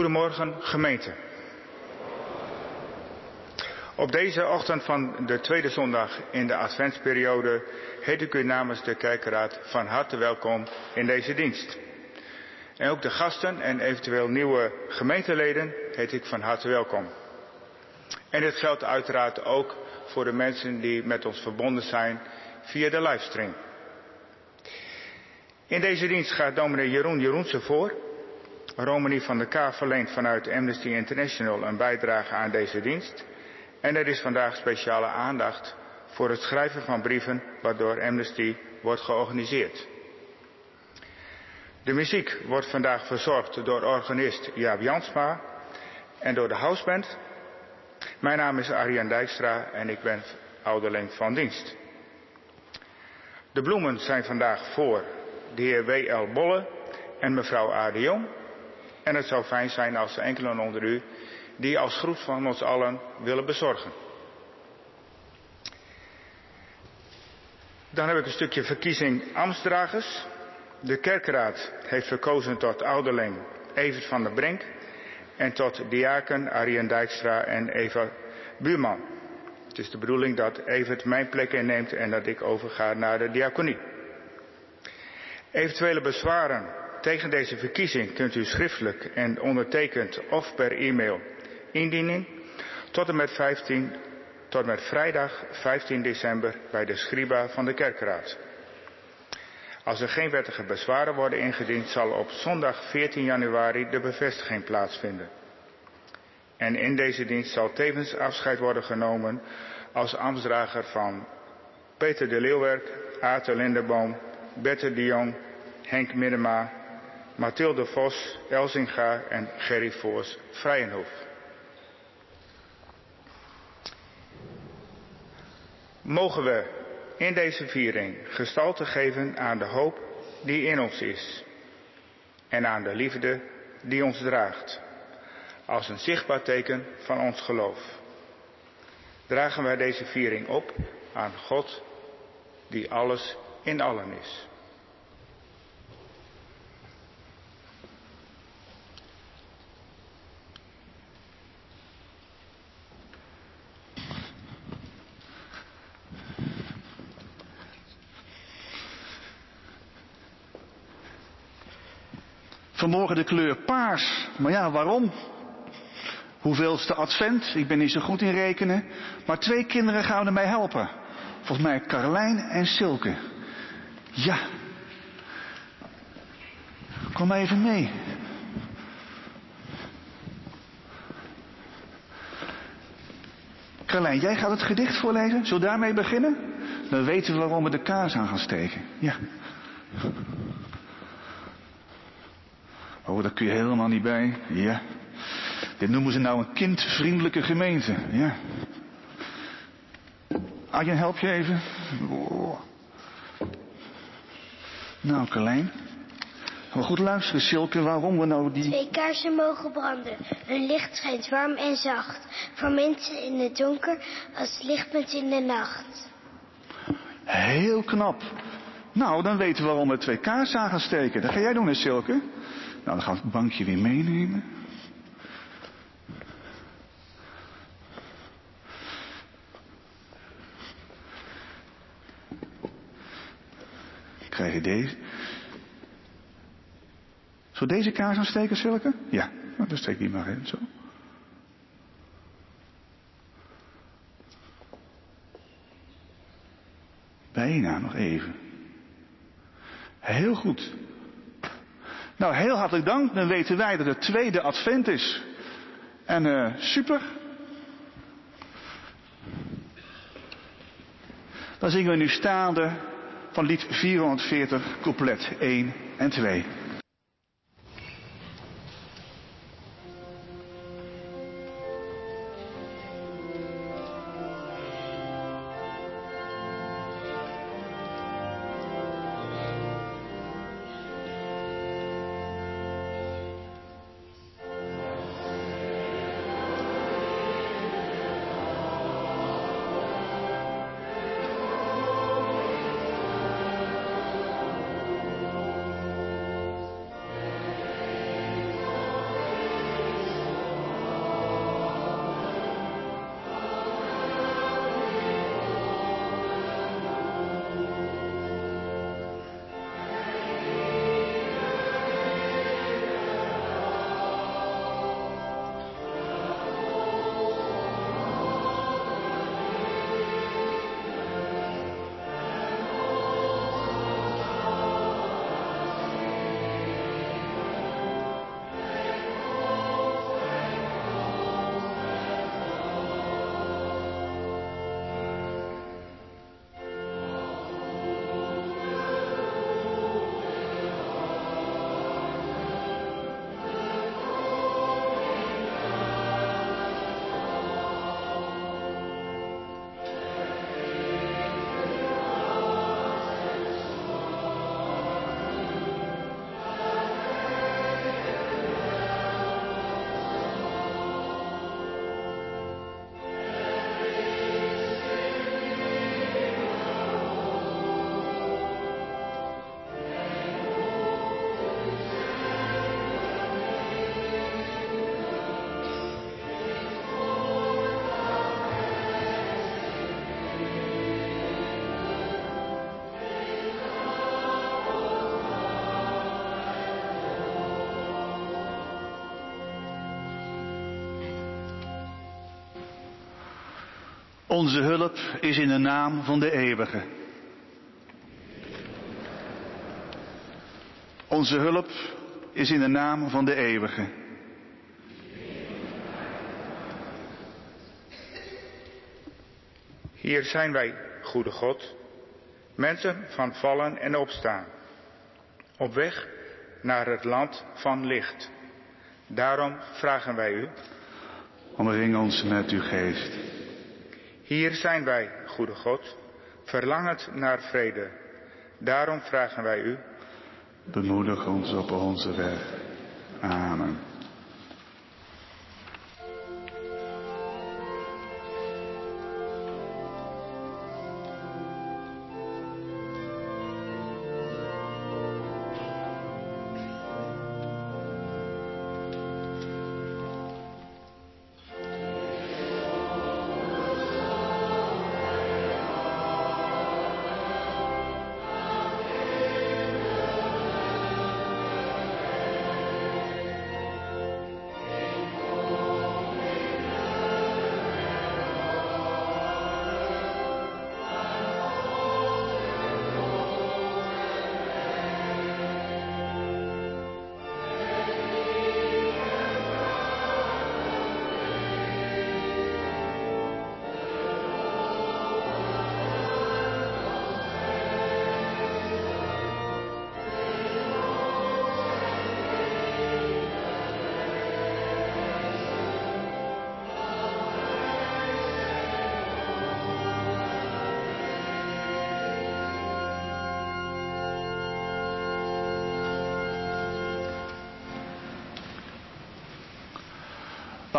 Goedemorgen gemeente. Op deze ochtend van de tweede zondag in de adventsperiode heet ik u namens de kerkenraad van harte welkom in deze dienst. En ook de gasten en eventueel nieuwe gemeenteleden heet ik van harte welkom. En dit geldt uiteraard ook voor de mensen die met ons verbonden zijn via de livestream. In deze dienst gaat dominee Jeroen Jeroense voor. Romani van der K verleent vanuit Amnesty International een bijdrage aan deze dienst. En er is vandaag speciale aandacht voor het schrijven van brieven waardoor Amnesty wordt georganiseerd. De muziek wordt vandaag verzorgd door organist Jaap Jansma en door de houseband. Mijn naam is Arjan Dijkstra en ik ben ouderling van dienst. De bloemen zijn vandaag voor de heer W.L. Bolle en mevrouw A. de Jong. En het zou fijn zijn als enkelen onder u die als groet van ons allen willen bezorgen. Dan heb ik een stukje verkiezing Amstdragers. De kerkraad heeft verkozen tot ouderling Evert van der Brink en tot diaken Arjen Dijkstra en Eva Buurman. Het is de bedoeling dat Evert mijn plek inneemt en dat ik overga naar de diaconie. Eventuele bezwaren tegen deze verkiezing kunt u schriftelijk en ondertekend of per e-mail indienen tot en met 15 tot met vrijdag 15 december bij de scriba van de kerkraad. Als er geen wettige bezwaren worden ingediend, zal op zondag 14 januari de bevestiging plaatsvinden. En in deze dienst zal tevens afscheid worden genomen als ambtsdrager van Peter de Leeuwerk, Aten Lindeboom, Bette de Jong, Henk Middema, Mathilde Vos, Elzinga en Gerry Voors Vrijenhof. Mogen we in deze viering gestalte geven aan de hoop die in ons is en aan de liefde die ons draagt, als een zichtbaar teken van ons geloof. Dragen wij deze viering op aan God die alles in allen is. Vanmorgen de kleur paars. Maar ja, waarom? Hoeveelste advent? Ik ben niet zo goed in rekenen. Maar twee kinderen gaan mij helpen. Volgens mij Carlijn en Silke. Ja. Kom maar even mee. Carlijn, jij gaat het gedicht voorlezen? Zullen we daarmee beginnen? Dan weten we waarom we de kaas aan gaan steken. Ja. Oh, daar kun je helemaal niet bij. Ja. Dit noemen ze nou een kindvriendelijke gemeente. Ja. Arjen, help je even? Oh. Nou, Carlijn. Maar goed luisteren, Silke, waarom we nou die... Twee kaarsen mogen branden. Hun licht schijnt warm en zacht. Voor mensen in het donker als lichtpunt in de nacht. Heel knap. Nou, dan weten we waarom we twee kaarsen aan gaan steken. Dat ga jij doen, hè, Silke? Nou, dan gaan we het bankje weer meenemen. Krijg je deze. Zo deze kaars aansteken, Silke? Ja, nou, dan steek die maar in, zo. Bijna nog even. Heel goed. Nou, heel hartelijk dank. Dan weten wij dat het tweede advent is. En uh, super. Dan zingen we nu staande van lied 440, couplet 1 en 2. Onze hulp is in de naam van de eeuwige. Onze hulp is in de naam van de eeuwige. Hier zijn wij, goede God, mensen van vallen en opstaan, op weg naar het land van licht. Daarom vragen wij u. Omring ons met uw geest. Hier zijn wij, goede God, verlangend naar vrede. Daarom vragen wij u. Bemoedig ons op onze weg. Amen.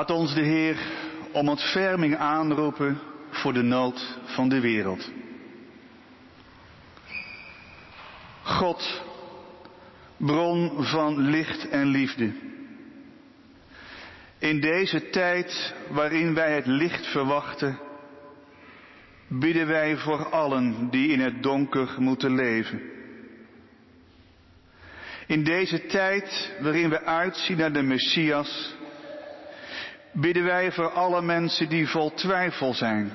Laat ons de Heer om ontferming aanroepen voor de nood van de wereld. God, bron van licht en liefde. In deze tijd waarin wij het licht verwachten, bidden wij voor allen die in het donker moeten leven. In deze tijd waarin we uitzien naar de Messias, bidden wij voor alle mensen die vol twijfel zijn.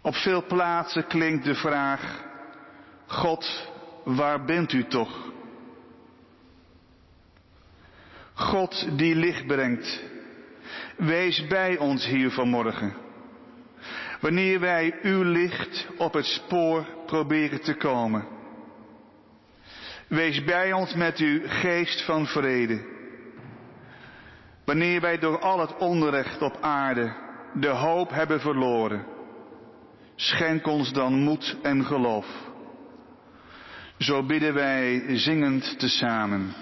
Op veel plaatsen klinkt de vraag, God, waar bent u toch? God die licht brengt, wees bij ons hier vanmorgen. Wanneer wij uw licht op het spoor proberen te komen. Wees bij ons met uw geest van vrede. Wanneer wij door al het onrecht op aarde de hoop hebben verloren, schenk ons dan moed en geloof. Zo bidden wij zingend tezamen.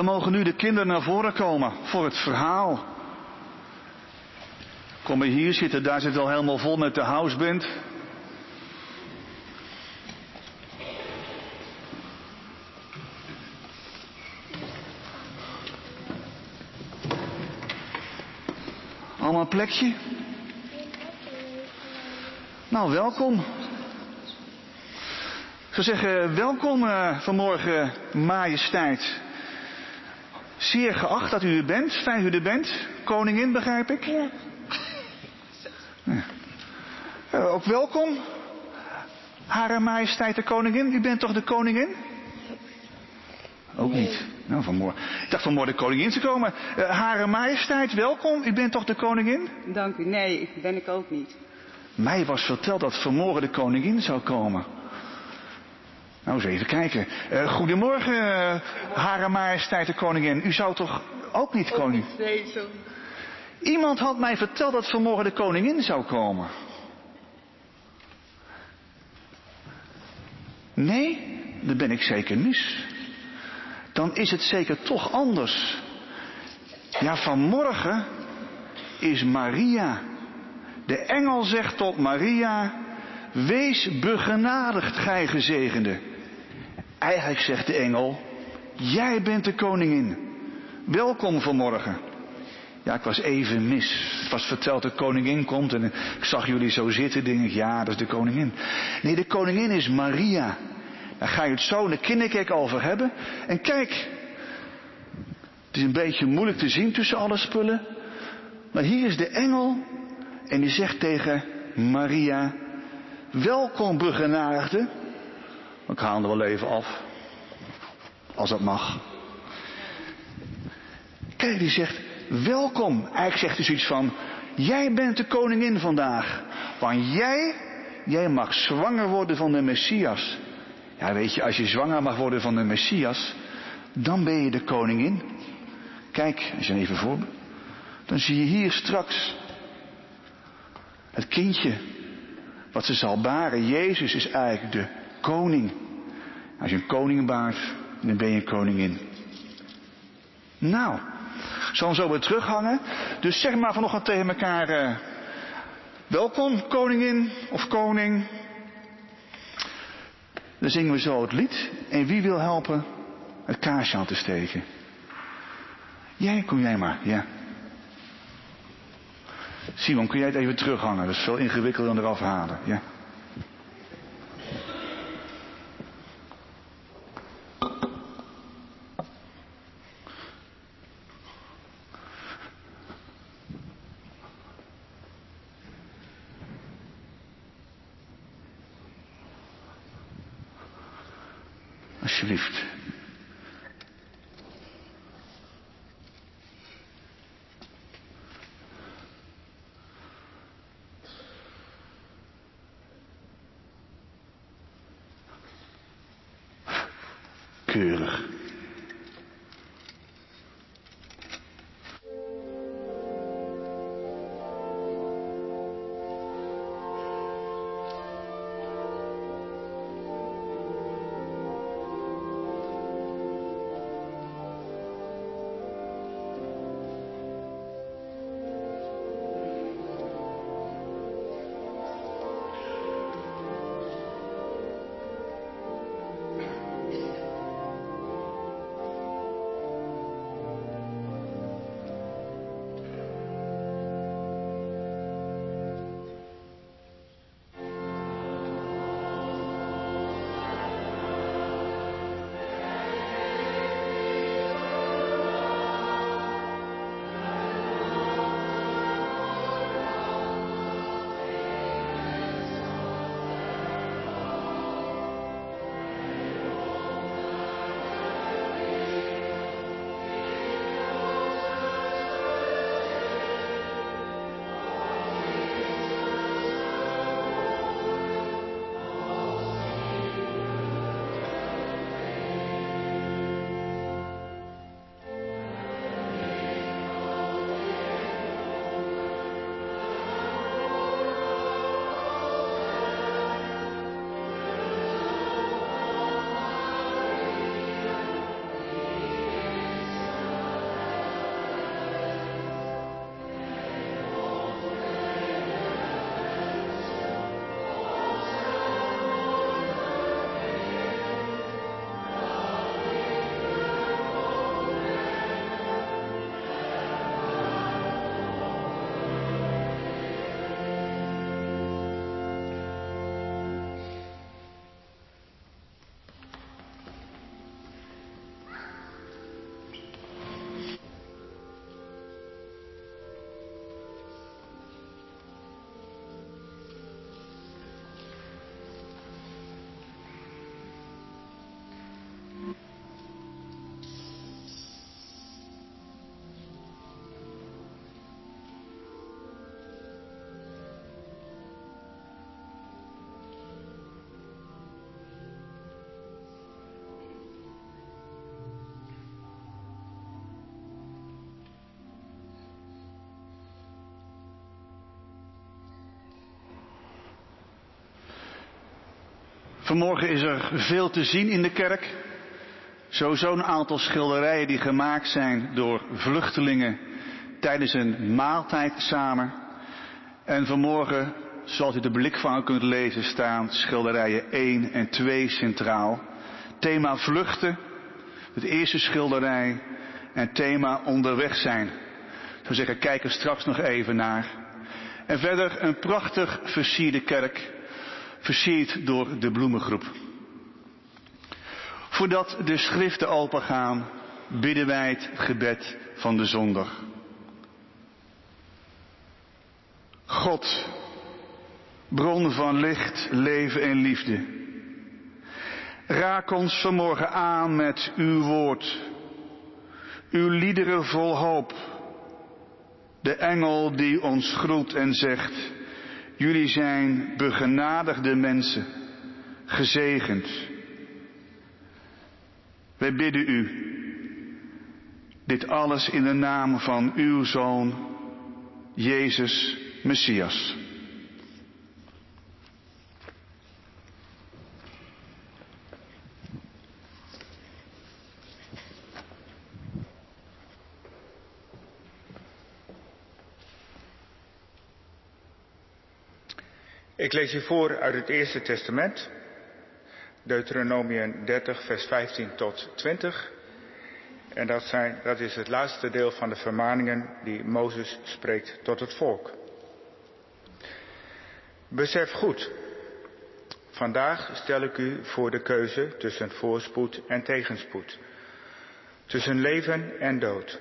Dan mogen nu de kinderen naar voren komen voor het verhaal. Kom maar hier zitten, daar zit al helemaal vol met de houseband. Allemaal een plekje? Nou, welkom. Ik zou zeggen, welkom uh, vanmorgen, majesteit. Zeer geacht dat u er bent, fijn dat u er bent. Koningin, begrijp ik? Ja. ja. Uh, ook welkom. Hare majesteit de koningin. U bent toch de koningin? Ook Nee. niet. Nou, vanmorgen. Ik dacht vanmorgen de koningin te komen. Uh, Hare majesteit, welkom. U bent toch de koningin? Dank u. Nee, ben ik ook niet. Mij was verteld dat vanmorgen de koningin zou komen. Nou, eens even kijken. Uh, goedemorgen, uh, Hare majesteit de koningin. U zou toch ook niet zo. Iemand had mij verteld dat vanmorgen de koningin zou komen. Nee, dan ben ik zeker mis. Dan is het zeker toch anders. Ja, vanmorgen is Maria. De engel zegt tot Maria: Wees begenadigd, gij gezegende. Eigenlijk zegt de engel: Jij bent de koningin. Welkom vanmorgen. Ja, ik was even mis. Het was verteld dat de koningin komt en ik zag jullie zo zitten. Denk ik, ja, dat is de koningin. Nee, de koningin is Maria. Daar ga je het zo in de kinderkerk over hebben. En kijk, het is een beetje moeilijk te zien tussen alle spullen. Maar hier is de engel en die zegt tegen Maria, welkom begenadigde. Ik haal er wel even af, als dat mag. Kijk, die zegt, welkom. Eigenlijk zegt hij zoiets van, jij bent de koningin vandaag. Want jij, jij mag zwanger worden van de Messias. Ja, weet je, als je zwanger mag worden van de Messias, dan ben je de koningin. Kijk, als je even voor dan zie je hier straks het kindje wat ze zal baren. Jezus is eigenlijk de koning. Als je een koning baart, dan ben je een koningin. Nou, zal hem zo weer terughangen. Dus zeg maar vanochtend tegen elkaar, uh, welkom koningin of koning. Dan zingen we zo het lied. En wie wil helpen het kaarsje aan te steken? Jij, kom jij maar, ja. Simon, kun jij het even terughangen? Dat is veel ingewikkelder dan eraf halen, ja. Vanmorgen is er veel te zien in de kerk. Sowieso een aantal schilderijen die gemaakt zijn door vluchtelingen tijdens een maaltijd samen. En vanmorgen, zoals u de blikvanger kunt lezen, staan schilderijen 1 en 2 centraal. Thema vluchten, het eerste schilderij, en thema onderweg zijn. Ik zou zeggen, kijk er straks nog even naar. En verder een prachtig versierde kerk, versierd door de bloemengroep. Voordat de schriften opengaan, bidden wij het gebed van de zondag. God, bron van licht, leven en liefde. Raak ons vanmorgen aan met uw woord, uw liederen vol hoop. De engel die ons groet en zegt, jullie zijn begenadigde mensen, gezegend. Wij bidden u, dit alles in de naam van uw Zoon, Jezus Messias. Ik lees u voor uit het Eerste Testament, Deuteronomium 30, vers 15 tot 20. En dat, zijn, dat is het laatste deel van de vermaningen die Mozes spreekt tot het volk. Besef goed, vandaag stel ik u voor de keuze tussen voorspoed en tegenspoed, tussen leven en dood.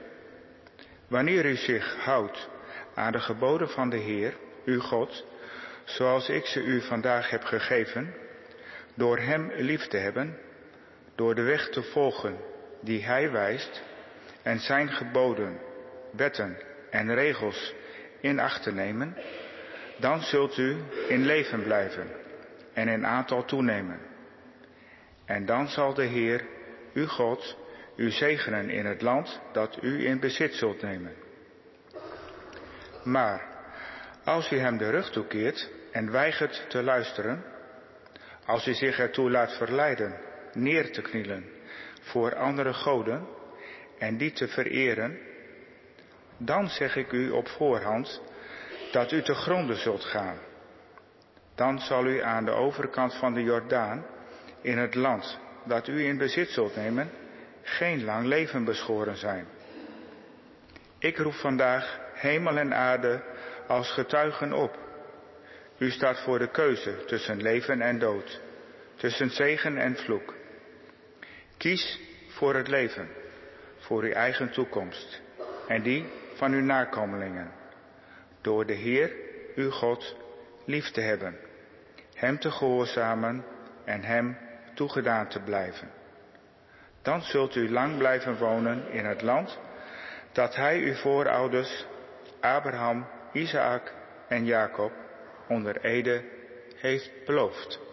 Wanneer u zich houdt aan de geboden van de Heer, uw God, zoals ik ze u vandaag heb gegeven, door Hem lief te hebben, door de weg te volgen die Hij wijst en Zijn geboden, wetten en regels in acht te nemen, dan zult u in leven blijven en in aantal toenemen. En dan zal de Heer, uw God, u zegenen in het land dat u in bezit zult nemen. Maar als u hem de rug toekeert en weigert te luisteren, als u zich ertoe laat verleiden neer te knielen voor andere goden en die te vereren, dan zeg ik u op voorhand dat u te gronden zult gaan. Dan zal u aan de overkant van de Jordaan, in het land dat u in bezit zult nemen, geen lang leven beschoren zijn. Ik roep vandaag hemel en aarde als getuigen op. U staat voor de keuze tussen leven en dood, tussen zegen en vloek. Kies voor het leven, voor uw eigen toekomst en die van uw nakomelingen door de Heer, uw God, lief te hebben, Hem te gehoorzamen en Hem toegedaan te blijven. Dan zult u lang blijven wonen in het land dat Hij uw voorouders, Abraham, Isaac en Jacob, onder Ede heeft beloofd.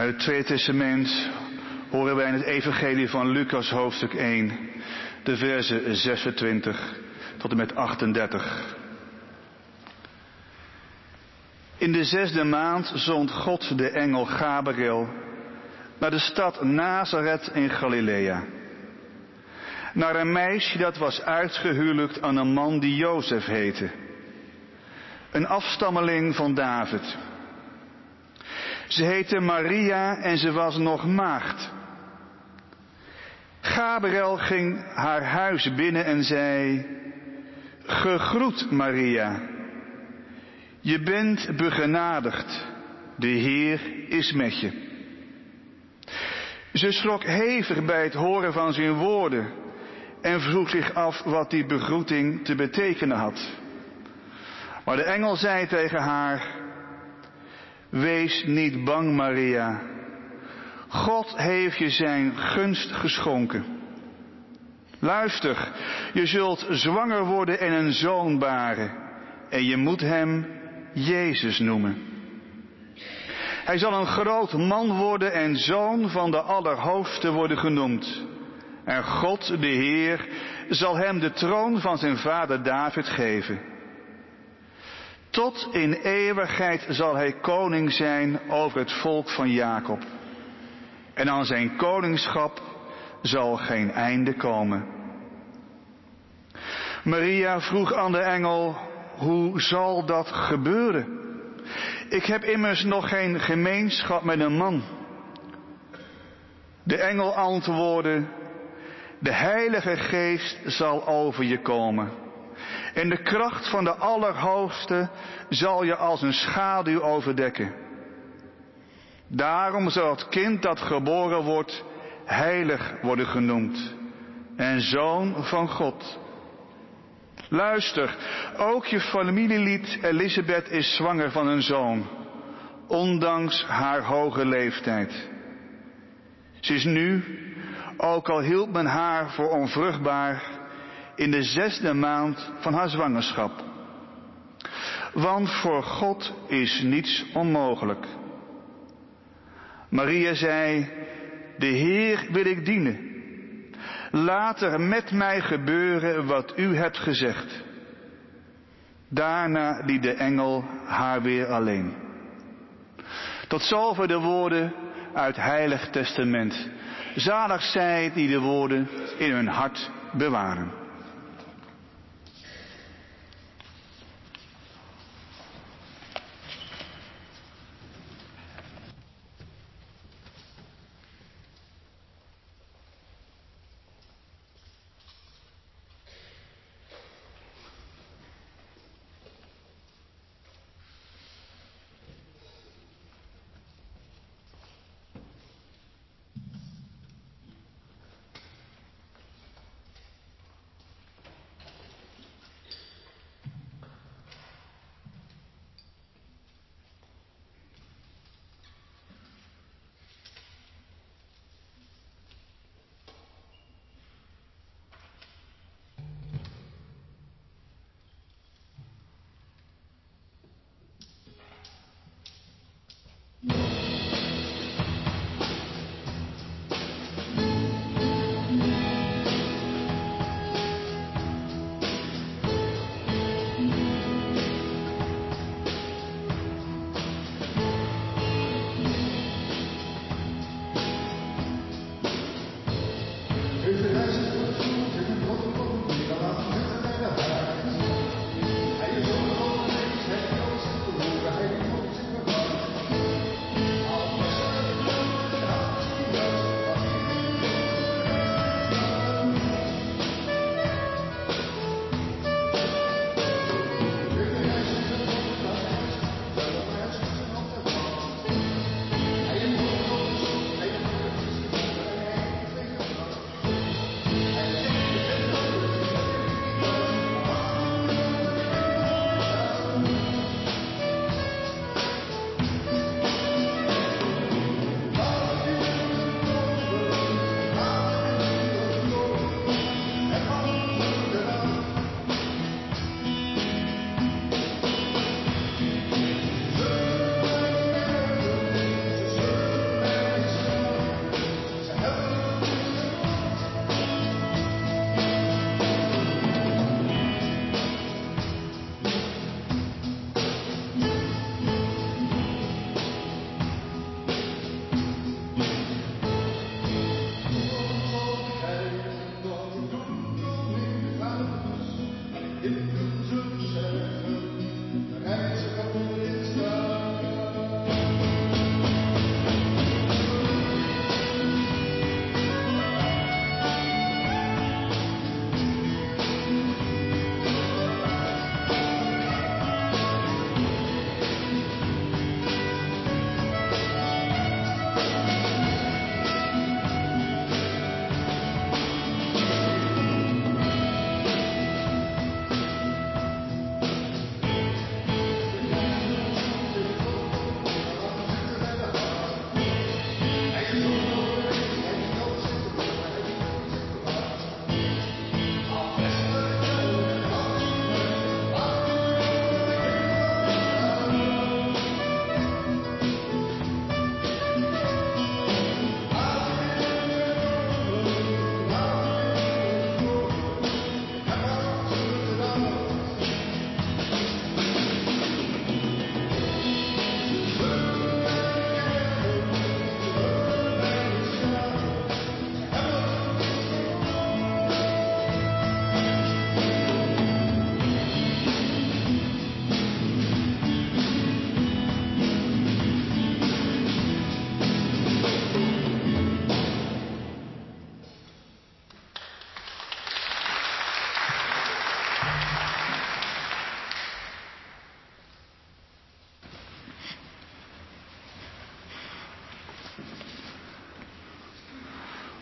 Uit het Tweede Testament horen wij in het Evangelie van Lucas hoofdstuk 1, de versen 26 tot en met 38. In de zesde maand zond God de engel Gabriel naar de stad Nazareth in Galilea. Naar een meisje dat was uitgehuwelijkt aan een man die Jozef heette. Een afstammeling van David. Ze heette Maria en ze was nog maagd. Gabriel ging haar huis binnen en zei, Gegroet Maria, je bent begenadigd, de Heer is met je. Ze schrok hevig bij het horen van zijn woorden en vroeg zich af wat die begroeting te betekenen had. Maar de engel zei tegen haar, Wees niet bang, Maria. God heeft je zijn gunst geschonken. Luister, je zult zwanger worden en een zoon baren. En je moet hem Jezus noemen. Hij zal een groot man worden en zoon van de Allerhoogste worden genoemd. En God, de Heer, zal hem de troon van zijn vader David geven. Tot in eeuwigheid zal hij koning zijn over het volk van Jacob. En aan zijn koningschap zal geen einde komen. Maria vroeg aan de engel, hoe zal dat gebeuren? Ik heb immers nog geen gemeenschap met een man. De engel antwoordde, de Heilige Geest zal over je komen. En de kracht van de Allerhoogste zal je als een schaduw overdekken. Daarom zal het kind dat geboren wordt heilig worden genoemd en zoon van God. Luister, ook je familielid Elisabeth is zwanger van een zoon, ondanks haar hoge leeftijd. Ze is nu, ook al hield men haar voor onvruchtbaar, in de zesde maand van haar zwangerschap. Want voor God is niets onmogelijk. Maria zei, de Heer wil ik dienen. Laat er met mij gebeuren wat u hebt gezegd. Daarna liet de engel haar weer alleen. Tot zover de woorden uit Heilig Testament. Zalig zij die de woorden in hun hart bewaren.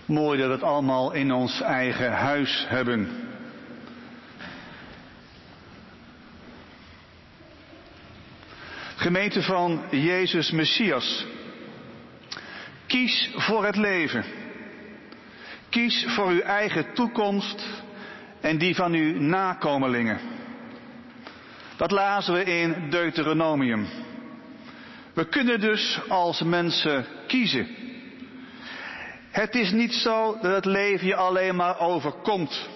Mooi dat we het allemaal in ons eigen huis hebben. Gemeente van Jezus Messias. Kies voor het leven. Kies voor uw eigen toekomst en die van uw nakomelingen. Dat lazen we in Deuteronomium. We kunnen dus als mensen kiezen. Het is niet zo dat het leven je alleen maar overkomt.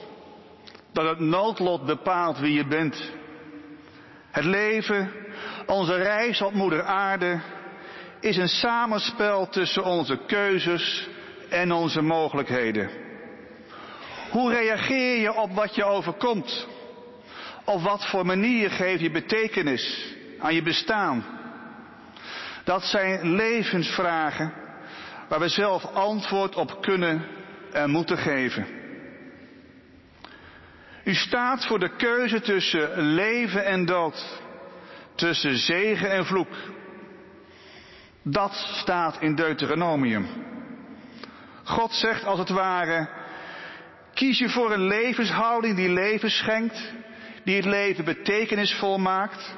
Dat het noodlot bepaalt wie je bent. Het leven, onze reis op moeder aarde, is een samenspel tussen onze keuzes en onze mogelijkheden. Hoe reageer je op wat je overkomt? Op wat voor manier geef je betekenis aan je bestaan? Dat zijn levensvragen waar we zelf antwoord op kunnen en moeten geven. U staat voor de keuze tussen leven en dood, tussen zegen en vloek. Dat staat in Deuteronomium. God zegt als het ware, kies je voor een levenshouding die leven schenkt, die het leven betekenisvol maakt,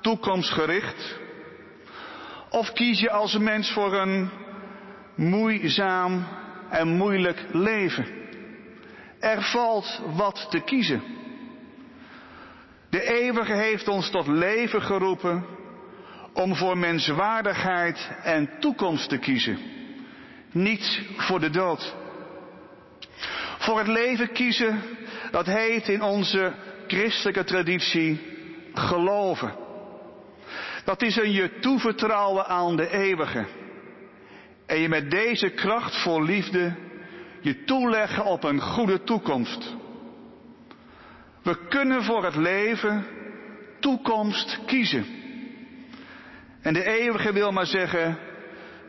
toekomstgericht, of kies je als mens voor een moeizaam en moeilijk leven? Er valt wat te kiezen. De eeuwige heeft ons tot leven geroepen om voor menswaardigheid en toekomst te kiezen. Niet voor de dood. Voor het leven kiezen, dat heet in onze christelijke traditie geloven. Dat is een je toevertrouwen aan de eeuwige. En je met deze kracht voor liefde je toeleggen op een goede toekomst. We kunnen voor het leven toekomst kiezen. En de eeuwige wil maar zeggen,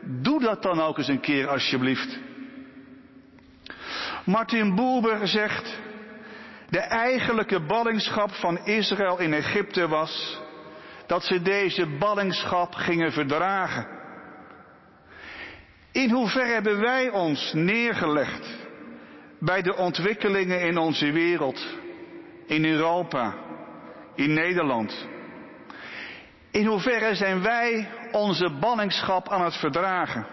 doe dat dan ook eens een keer alsjeblieft. Martin Boerber zegt, de eigenlijke ballingschap van Israël in Egypte was dat ze deze ballingschap gingen verdragen. In hoeverre hebben wij ons neergelegd bij de ontwikkelingen in onze wereld, in Europa, in Nederland? In hoeverre zijn wij onze ballingschap aan het verdragen?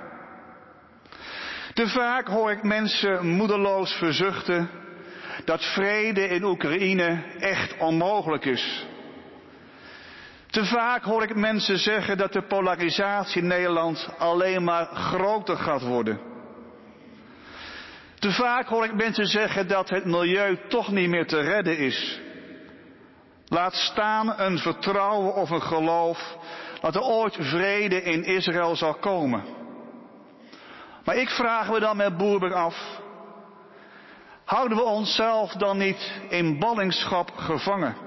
Te vaak hoor ik mensen moedeloos verzuchten dat vrede in Oekraïne echt onmogelijk is. Te vaak hoor ik mensen zeggen dat de polarisatie in Nederland alleen maar groter gaat worden. Te vaak hoor ik mensen zeggen dat het milieu toch niet meer te redden is. Laat staan een vertrouwen of een geloof dat er ooit vrede in Israël zal komen. Maar ik vraag me dan met Boerber af, houden we onszelf dan niet in ballingschap gevangen?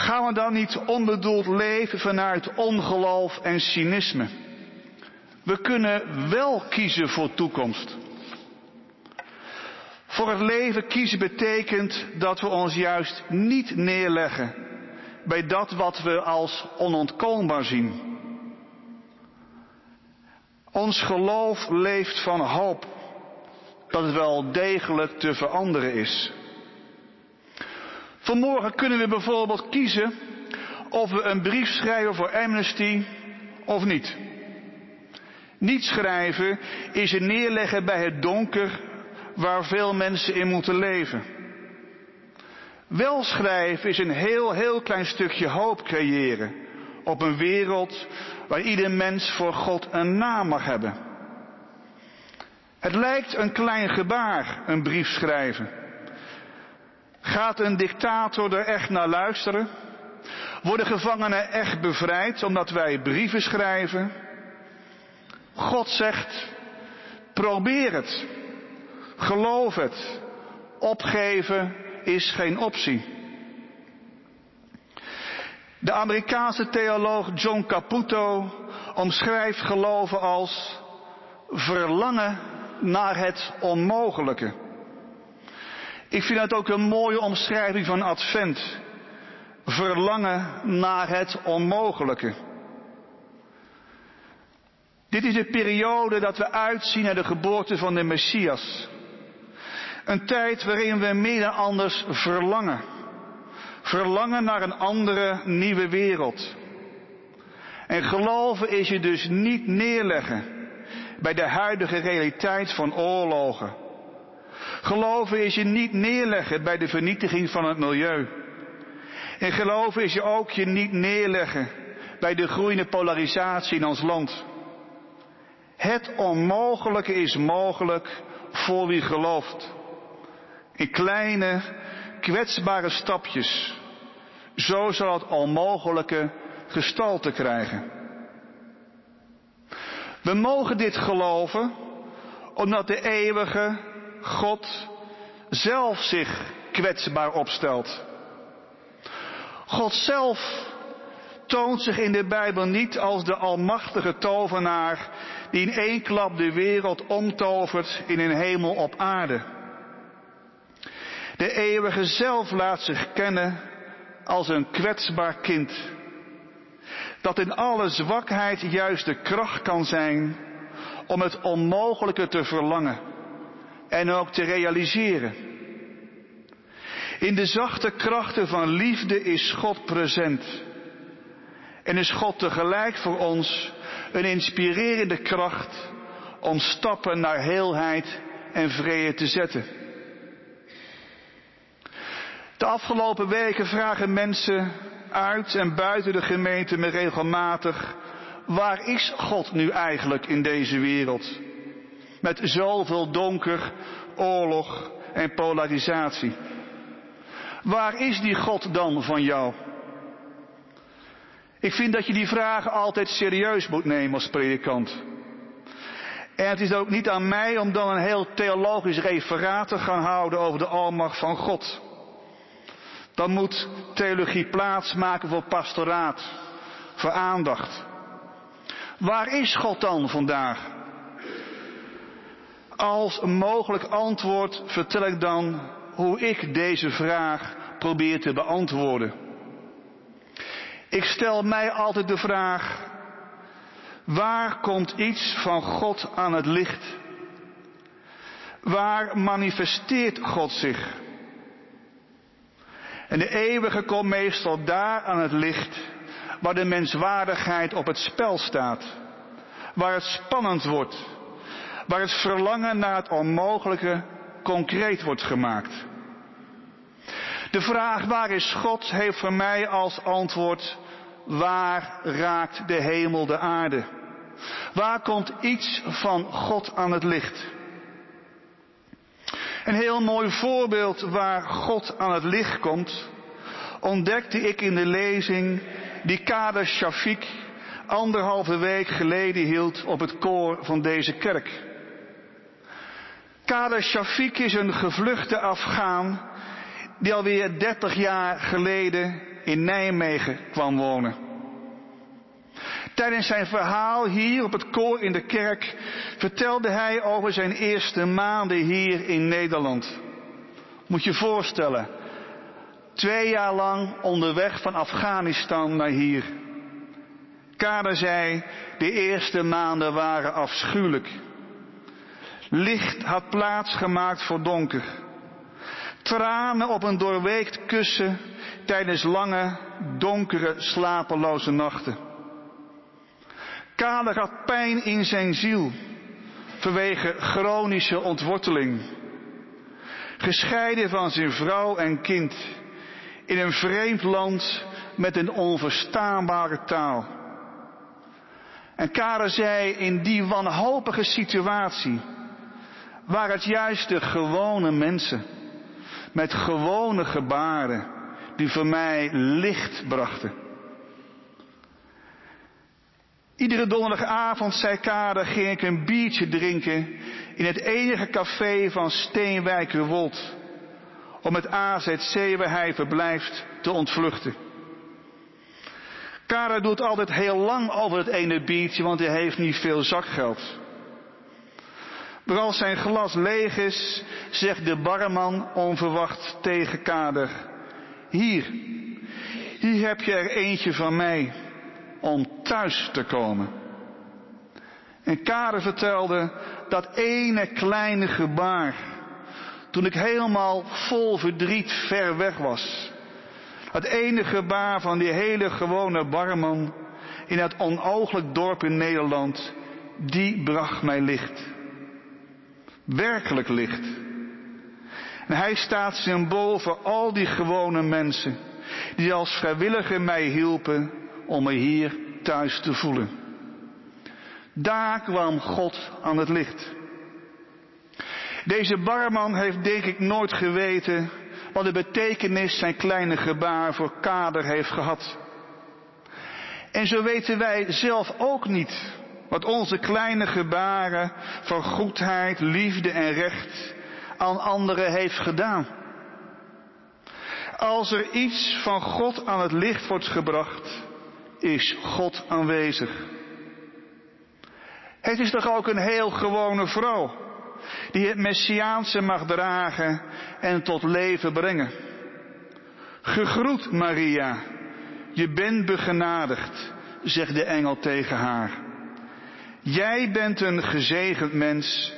Gaan we dan niet onbedoeld leven vanuit ongeloof en cynisme? We kunnen wel kiezen voor toekomst. Voor het leven kiezen betekent dat we ons juist niet neerleggen bij dat wat we als onontkoombaar zien. Ons geloof leeft van hoop dat het wel degelijk te veranderen is. Vanmorgen kunnen we bijvoorbeeld kiezen of we een brief schrijven voor Amnesty of niet. Niet schrijven is je neerleggen bij het donker waar veel mensen in moeten leven. Wel schrijven is een heel, heel klein stukje hoop creëren op een wereld waar ieder mens voor God een naam mag hebben. Het lijkt een klein gebaar, een brief schrijven. Gaat een dictator er echt naar luisteren? Worden gevangenen echt bevrijd omdat wij brieven schrijven? God zegt, probeer het. Geloof het. Opgeven is geen optie. De Amerikaanse theoloog John Caputo omschrijft geloven als verlangen naar het onmogelijke. Ik vind het ook een mooie omschrijving van Advent. Verlangen naar het onmogelijke. Dit is de periode dat we uitzien naar de geboorte van de Messias. Een tijd waarin we meer dan anders verlangen. Verlangen naar een andere, nieuwe wereld. En geloven is je dus niet neerleggen bij de huidige realiteit van oorlogen. Geloven is je niet neerleggen bij de vernietiging van het milieu. En geloven is je ook je niet neerleggen bij de groeiende polarisatie in ons land. Het onmogelijke is mogelijk voor wie gelooft. In kleine, kwetsbare stapjes. Zo zal het onmogelijke gestalte krijgen. We mogen dit geloven omdat de eeuwige God zelf zich kwetsbaar opstelt. God zelf toont zich in de Bijbel niet als de almachtige tovenaar die in één klap de wereld omtovert in een hemel op aarde. De eeuwige zelf laat zich kennen als een kwetsbaar kind. Dat in alle zwakheid juist de kracht kan zijn om het onmogelijke te verlangen en ook te realiseren. In de zachte krachten van liefde is God present. En is God tegelijk voor ons een inspirerende kracht om stappen naar heelheid en vrede te zetten. De afgelopen weken vragen mensen uit en buiten de gemeente me regelmatig, waar is God nu eigenlijk in deze wereld? Met zoveel donker, oorlog en polarisatie. Waar is die God dan van jou? Ik vind dat je die vragen altijd serieus moet nemen als predikant. En het is ook niet aan mij om dan een heel theologisch referaat te gaan houden over de almacht van God. Dan moet theologie plaatsmaken voor pastoraat, voor aandacht. Waar is God dan vandaag? Als mogelijk antwoord vertel ik dan hoe ik deze vraag probeer te beantwoorden. Ik stel mij altijd de vraag, waar komt iets van God aan het licht? Waar manifesteert God zich? En de eeuwige komt meestal daar aan het licht waar de menswaardigheid op het spel staat. Waar het spannend wordt. Waar het verlangen naar het onmogelijke concreet wordt gemaakt. De vraag waar is God heeft voor mij als antwoord waar raakt de hemel de aarde? Waar komt iets van God aan het licht? Een heel mooi voorbeeld waar God aan het licht komt, ontdekte ik in de lezing die Kader Shafik anderhalve week geleden hield op het koor van deze kerk. Kader Shafik is een gevluchte Afghaan die alweer 30 jaar geleden in Nijmegen kwam wonen. Tijdens zijn verhaal hier op het koor in de kerk vertelde hij over zijn eerste maanden hier in Nederland. Moet je voorstellen, twee jaar lang onderweg van Afghanistan naar hier. Kader zei, de eerste maanden waren afschuwelijk. Licht had plaats gemaakt voor donker. Tranen op een doorweekt kussen tijdens lange, donkere, slapeloze nachten. Kader had pijn in zijn ziel vanwege chronische ontworteling. Gescheiden van zijn vrouw en kind in een vreemd land met een onverstaanbare taal. En Kader zei in die wanhopige situatie waren het juist de gewone mensen met gewone gebaren die voor mij licht brachten. Iedere donderdagavond, zei Kader, ging ik een biertje drinken in het enige café van Steenwijkerwold. Om het AZC waar hij verblijft te ontvluchten. Kader doet altijd heel lang over het ene biertje, want hij heeft niet veel zakgeld. Maar als zijn glas leeg is, zegt de barman onverwacht tegen Kader. Hier, hier heb je er eentje van mij om thuis te komen. En Karen vertelde dat ene kleine gebaar, toen ik helemaal vol verdriet ver weg was. Het ene gebaar van die hele gewone barman in dat onooglijk dorp in Nederland, die bracht mij licht. Werkelijk licht. En hij staat symbool voor al die gewone mensen die als vrijwilliger mij hielpen om me hier thuis te voelen. Daar kwam God aan het licht. Deze barman heeft denk ik nooit geweten wat de betekenis zijn kleine gebaar voor kader heeft gehad. En zo weten wij zelf ook niet wat onze kleine gebaren van goedheid, liefde en recht aan anderen heeft gedaan. Als er iets van God aan het licht wordt gebracht, is God aanwezig. Het is toch ook een heel gewone vrouw die het Messiaanse mag dragen en tot leven brengen. Gegroet Maria, je bent begenadigd, zegt de engel tegen haar. Jij bent een gezegend mens,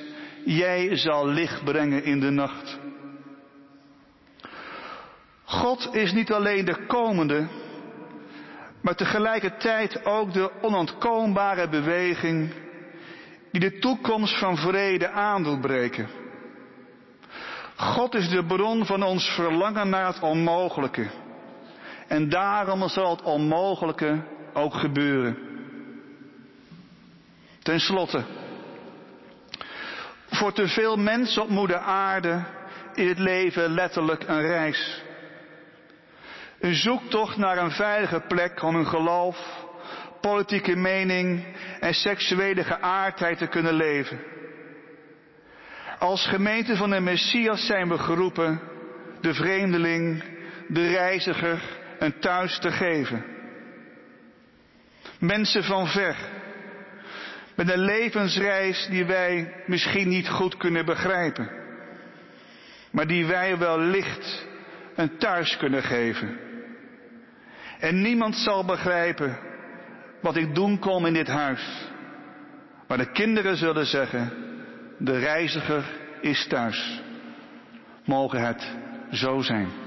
jij zal licht brengen in de nacht. God is niet alleen de komende, maar tegelijkertijd ook de onontkoombare beweging die de toekomst van vrede aan wil breken. God is de bron van ons verlangen naar het onmogelijke. En daarom zal het onmogelijke ook gebeuren. Ten slotte, voor te veel mensen op moeder aarde is het leven letterlijk een reis. Een zoektocht naar een veilige plek om hun geloof, politieke mening en seksuele geaardheid te kunnen leven. Als gemeente van de Messias zijn we geroepen de vreemdeling, de reiziger een thuis te geven. Mensen van ver, met een levensreis die wij misschien niet goed kunnen begrijpen, maar die wij wel licht een thuis kunnen geven. En niemand zal begrijpen wat ik doen kom in dit huis. Maar de kinderen zullen zeggen, de reiziger is thuis. Mogen het zo zijn.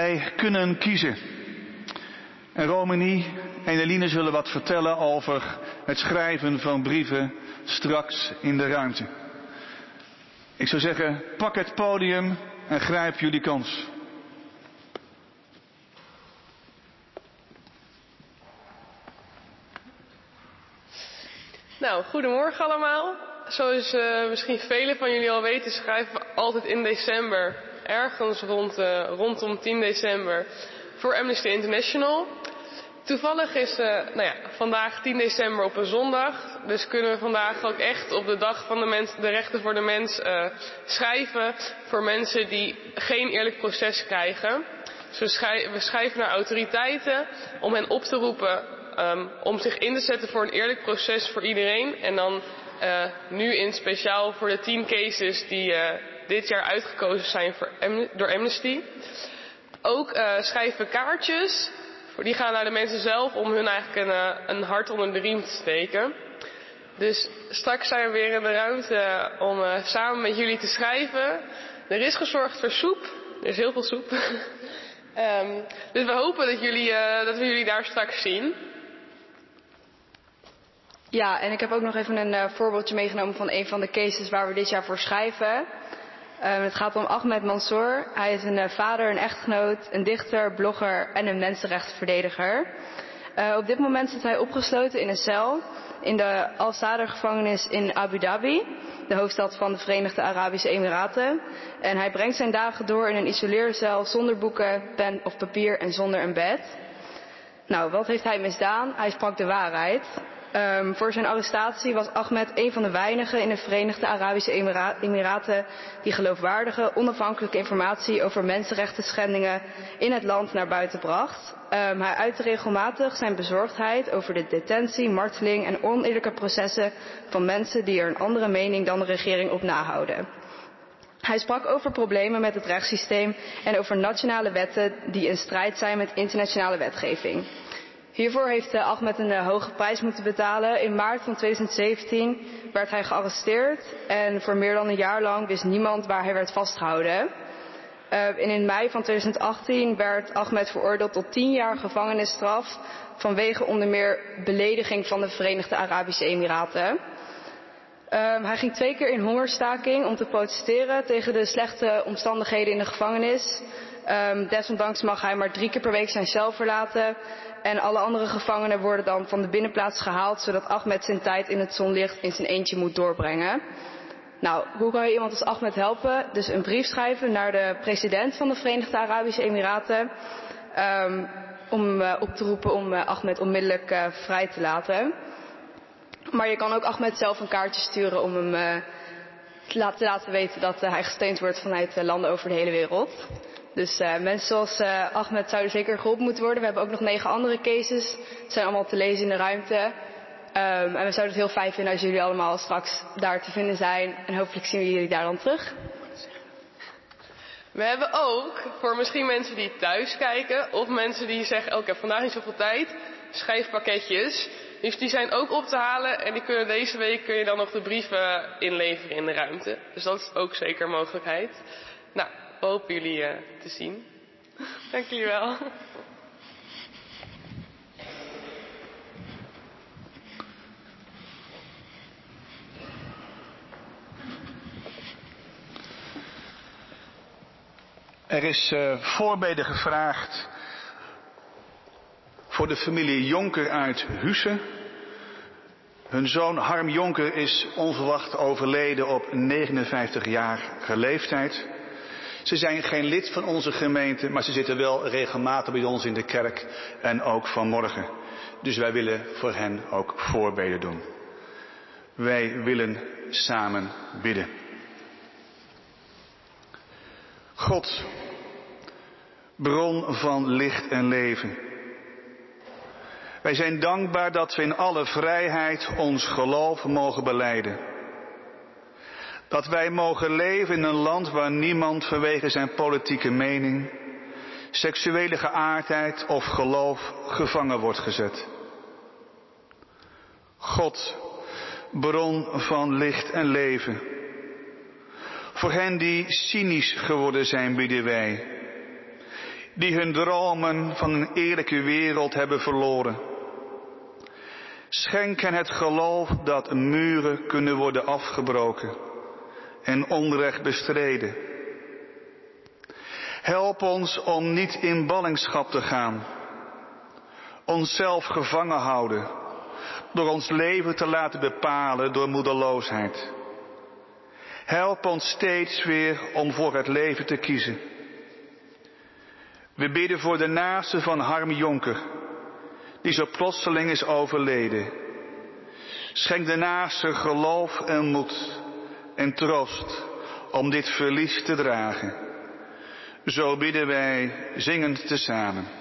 Wij kunnen kiezen. En Romani en Eline zullen wat vertellen over het schrijven van brieven straks in de ruimte. Ik zou zeggen, pak het podium en grijp jullie kans. Nou, goedemorgen allemaal. Zoals uh, misschien velen van jullie al weten, schrijven we altijd in december, ergens rond, uh, rondom 10 december, voor Amnesty International. Toevallig is uh, nou ja, vandaag 10 december op een zondag, dus kunnen we vandaag ook echt op de dag van de, mens, de rechten voor de mens schrijven voor mensen die geen eerlijk proces krijgen. Dus we, schrijven, naar autoriteiten om hen op te roepen um, om zich in te zetten voor een eerlijk proces voor iedereen. En dan nu in speciaal voor de tien cases die dit jaar uitgekozen zijn voor, door Amnesty. Ook uh, schrijven kaartjes. Die gaan naar de mensen zelf om hun eigenlijk een, een hart onder de riem te steken. Dus straks zijn we weer in de ruimte om samen met jullie te schrijven. Er is gezorgd voor soep. Er is heel veel soep. um, dus we hopen dat, jullie, dat we jullie daar straks zien. Ja, en ik heb ook nog even een voorbeeldje meegenomen van een van de cases waar we dit jaar voor schrijven. Um, het gaat om Ahmed Mansour. Hij is een uh, vader, een echtgenoot, een dichter, blogger en een mensenrechtenverdediger. Uh, op dit moment zit hij opgesloten in een cel in de Al-Sadr gevangenis in Abu Dhabi, de hoofdstad van de Verenigde Arabische Emiraten. En hij brengt zijn dagen door in een isoleercel zonder boeken, pen of papier en zonder een bed. Nou, wat heeft hij misdaan? Hij sprak de waarheid. Um, voor zijn arrestatie was Ahmed een van de weinigen in de Verenigde Arabische Emiraten die geloofwaardige, onafhankelijke informatie over mensenrechten schendingen in het land naar buiten bracht. Um, hij uitte regelmatig zijn bezorgdheid over de detentie, marteling en oneerlijke processen van mensen die er een andere mening dan de regering op nahouden. Hij sprak over problemen met het rechtssysteem en over nationale wetten die in strijd zijn met internationale wetgeving. Hiervoor heeft eh, Ahmed een eh, hoge prijs moeten betalen. In maart van 2017 werd hij gearresteerd en voor meer dan een jaar lang wist niemand waar hij werd vastgehouden. En in mei van 2018 werd Ahmed veroordeeld tot 10 jaar gevangenisstraf vanwege onder meer belediging van de Verenigde Arabische Emiraten. Uh, hij ging twee keer in hongerstaking om te protesteren tegen de slechte omstandigheden in de gevangenis. Um, desondanks mag hij maar drie keer per week zijn cel verlaten en alle andere gevangenen worden dan van de binnenplaats gehaald, zodat Ahmed zijn tijd in het zonlicht in zijn eentje moet doorbrengen. Nou, hoe kan je iemand als Ahmed helpen? Dus een brief schrijven naar de president van de Verenigde Arabische Emiraten. Um, om uh, op te roepen om uh, Ahmed onmiddellijk uh, vrij te laten. Maar je kan ook Ahmed zelf een kaartje sturen om hem te laten weten dat hij gesteund wordt vanuit landen over de hele wereld. Dus uh, mensen zoals uh, Ahmed zouden zeker geholpen moeten worden. We hebben ook nog negen andere cases. Het zijn allemaal te lezen in de ruimte. Um, en we zouden het heel fijn vinden als jullie allemaal straks daar te vinden zijn. En hopelijk zien we jullie daar dan terug. We hebben ook, voor misschien mensen die thuis kijken, of mensen die zeggen, oh, ik heb vandaag niet zoveel tijd, schrijfpakketjes. Dus die zijn ook op te halen en die kunnen deze week kun je dan nog de brieven inleveren in de ruimte. Dus dat is ook zeker een mogelijkheid. Nou, hopen jullie uh, te zien. Dank jullie wel. Er is uh, voorbeden gevraagd voor de familie Jonker uit Hussen. Hun zoon Harm Jonker is onverwacht overleden op 59-jarige leeftijd. Ze zijn geen lid van onze gemeente, maar ze zitten wel regelmatig bij ons in de kerk en ook vanmorgen. Dus wij willen voor hen ook voorbeden doen. Wij willen samen bidden. God, bron van licht en leven. Wij zijn dankbaar dat we in alle vrijheid ons geloof mogen beleiden. Dat wij mogen leven in een land waar niemand vanwege zijn politieke mening, seksuele geaardheid of geloof gevangen wordt gezet. God, bron van licht en leven. Voor hen die cynisch geworden zijn, bidden wij. die hun dromen van een eerlijke wereld hebben verloren. Schenk hen het geloof dat muren kunnen worden afgebroken en onrecht bestreden. Help ons om niet in ballingschap te gaan, onszelf gevangen houden, door ons leven te laten bepalen door moedeloosheid. Help ons steeds weer om voor het leven te kiezen. We bidden voor de naaste van Harm Jonker, die zo plotseling is overleden. Schenk de naaste geloof en moed en troost om dit verlies te dragen. Zo bidden wij zingend tezamen.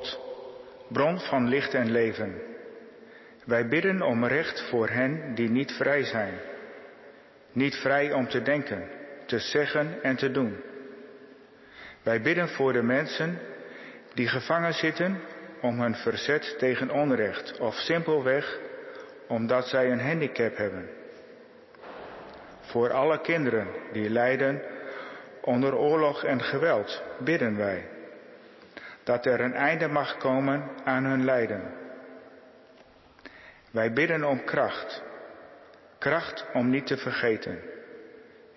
God, bron van licht en leven. Wij bidden om recht voor hen die niet vrij zijn. Niet vrij om te denken, te zeggen en te doen. Wij bidden voor de mensen die gevangen zitten om hun verzet tegen onrecht of simpelweg omdat zij een handicap hebben. Voor alle kinderen die lijden onder oorlog en geweld bidden wij dat er een einde mag komen aan hun lijden. Wij bidden om kracht, kracht om niet te vergeten,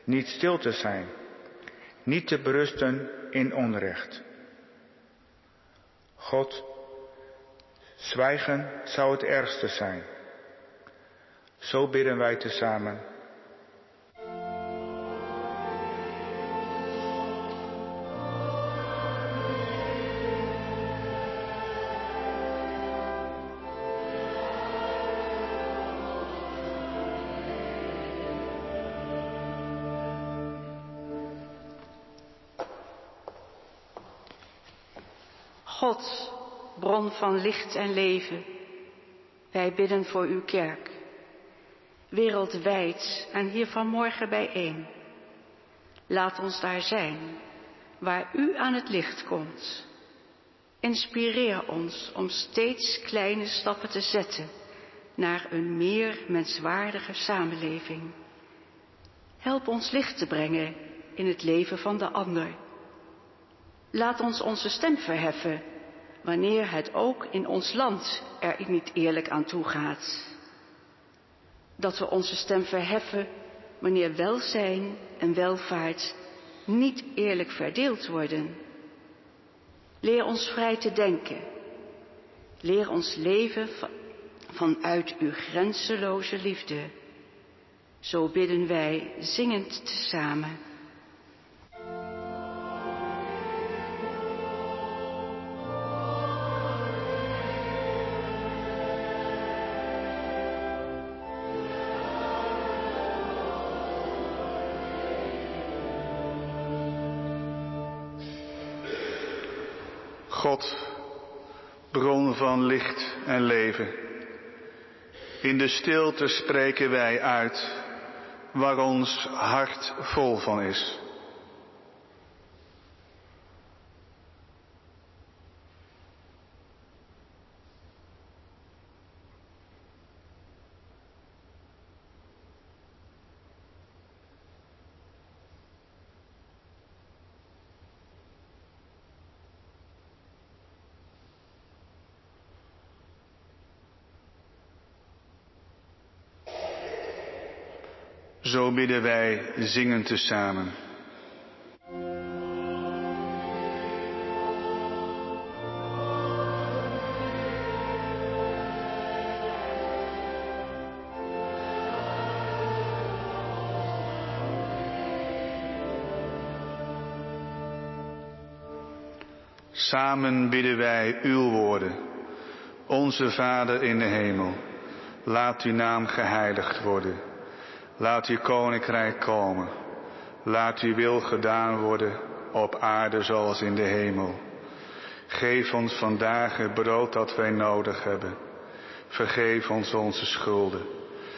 niet stil te zijn, niet te berusten in onrecht. God, zwijgen zou het ergste zijn. Zo bidden wij tezamen. Van licht en leven, wij bidden voor uw kerk, wereldwijd en hier vanmorgen bijeen. Laat ons daar zijn, waar u aan het licht komt. Inspireer ons om steeds kleine stappen te zetten naar een meer menswaardige samenleving. Help ons licht te brengen in het leven van de ander. Laat ons onze stem verheffen wanneer het ook in ons land er niet eerlijk aan toe gaat. Dat we onze stem verheffen wanneer welzijn en welvaart niet eerlijk verdeeld worden. Leer ons vrij te denken. Leer ons leven vanuit uw grenzeloze liefde. Zo bidden wij zingend tezamen. Licht en leven. In de stilte spreken wij uit waar ons hart vol van is. Zo bidden wij zingend tezamen. Samen bidden wij uw woorden. Onze Vader in de hemel, laat uw naam geheiligd worden. Laat uw koninkrijk komen. Laat uw wil gedaan worden op aarde zoals in de hemel. Geef ons vandaag het brood dat wij nodig hebben. Vergeef ons onze schulden,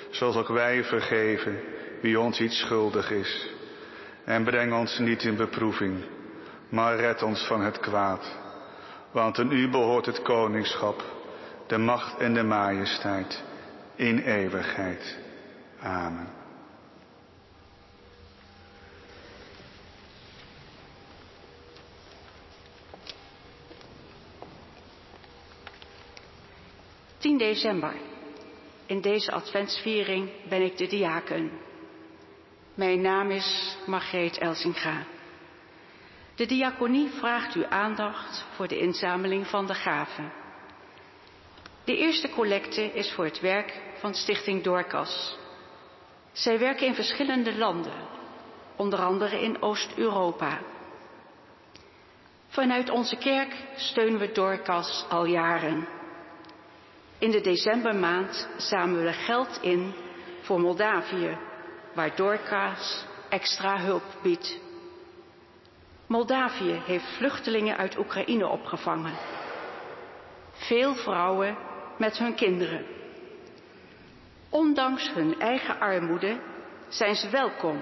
zoals ook wij vergeven wie ons iets schuldig is. En breng ons niet in beproeving, maar red ons van het kwaad. Want aan u behoort het koningschap, de macht en de majesteit in eeuwigheid. Amen. 10 december. In deze adventsviering ben ik de diaken. Mijn naam is Margreet Elsinga. De diaconie vraagt uw aandacht voor de inzameling van de gaven. De eerste collecte is voor het werk van Stichting Doorkas. Zij werken in verschillende landen, onder andere in Oost-Europa. Vanuit onze kerk steunen we Doorkas al jaren. In de decembermaand zamelen we geld in voor Moldavië, waar Dorcas extra hulp biedt. Moldavië heeft vluchtelingen uit Oekraïne opgevangen. Veel vrouwen met hun kinderen. Ondanks hun eigen armoede zijn ze welkom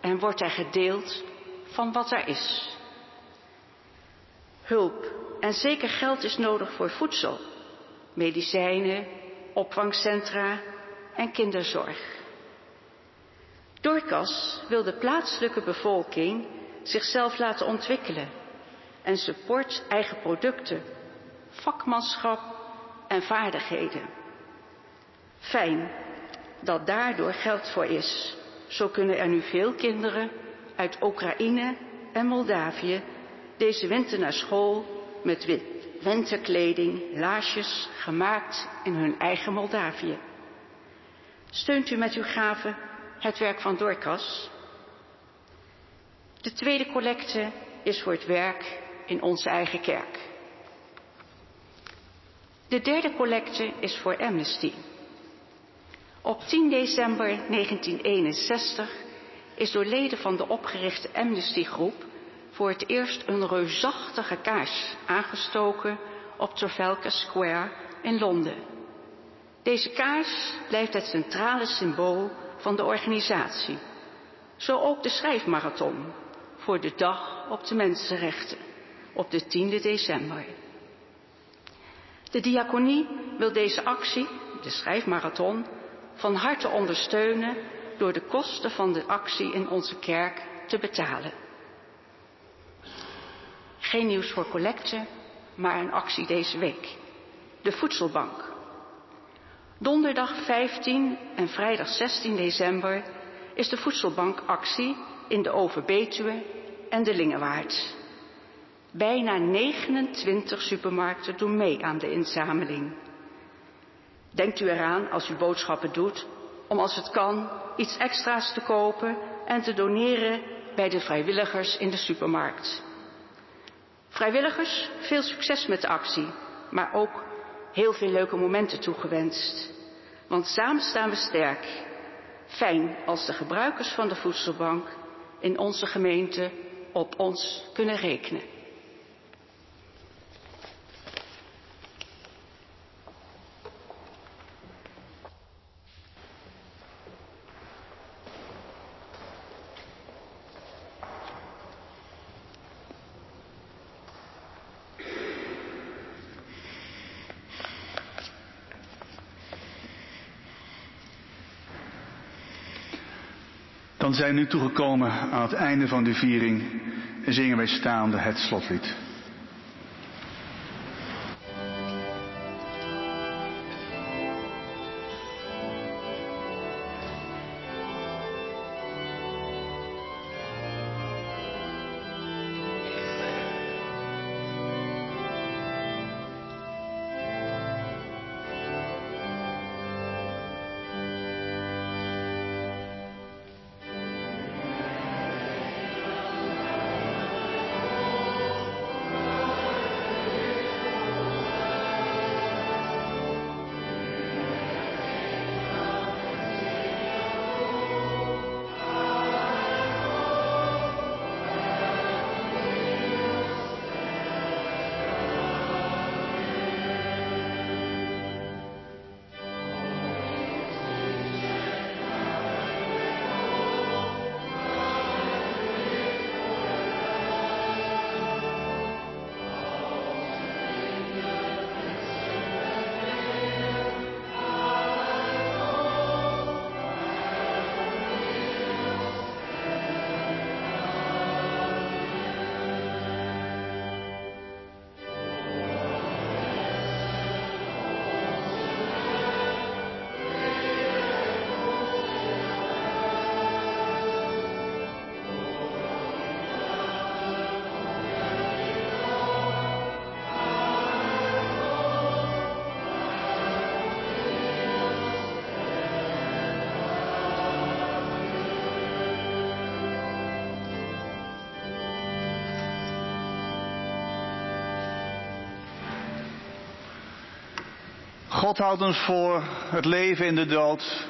en wordt er gedeeld van wat er is. Hulp en zeker geld is nodig voor voedsel medicijnen, opvangcentra en kinderzorg. Dorcas wil de plaatselijke bevolking zichzelf laten ontwikkelen en support eigen producten, vakmanschap en vaardigheden. Fijn dat daardoor geld voor is. Zo kunnen er nu veel kinderen uit Oekraïne en Moldavië deze winter naar school met winterkleding, laarsjes, gemaakt in hun eigen Moldavië. Steunt u met uw gaven het werk van Dorcas? De tweede collecte is voor het werk in onze eigen kerk. De derde collecte is voor Amnesty. Op 10 december 1961 is door leden van de opgerichte Amnesty-groep voor het eerst een reusachtige kaars aangestoken op Trafalgar Square in Londen. Deze kaars blijft het centrale symbool van de organisatie. Zo ook de schrijfmarathon voor de Dag op de Mensenrechten op de 10 december. De diaconie wil deze actie, de schrijfmarathon, van harte ondersteunen door de kosten van de actie in onze kerk te betalen. Geen nieuws voor collecte, maar een actie deze week. De voedselbank. Donderdag 15 en vrijdag 16 december is de voedselbankactie in de Overbetuwe en de Lingewaard. Bijna 29 supermarkten doen mee aan de inzameling. Denkt u eraan als u boodschappen doet om als het kan iets extra's te kopen en te doneren bij de vrijwilligers in de supermarkt. Vrijwilligers, veel succes met de actie, maar ook heel veel leuke momenten toegewenst. Want samen staan we sterk. Fijn als de gebruikers van de voedselbank in onze gemeente op ons kunnen rekenen. Zijn nu toegekomen aan het einde van de viering en zingen wij staande het slotlied. God houdt ons voor het leven in de dood.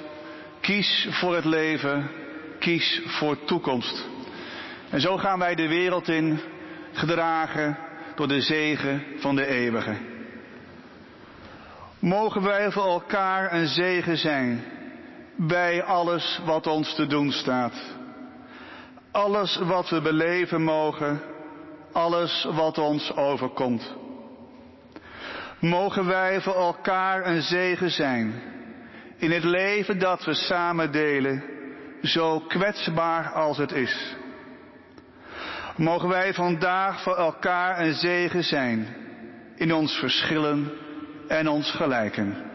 Kies voor het leven. Kies voor toekomst. En zo gaan wij de wereld in, gedragen door de zegen van de eeuwige. Mogen wij voor elkaar een zegen zijn bij alles wat ons te doen staat. Alles wat we beleven mogen, alles wat ons overkomt. Mogen wij voor elkaar een zegen zijn in het leven dat we samen delen, zo kwetsbaar als het is. Mogen wij vandaag voor elkaar een zegen zijn in ons verschillen en ons gelijken.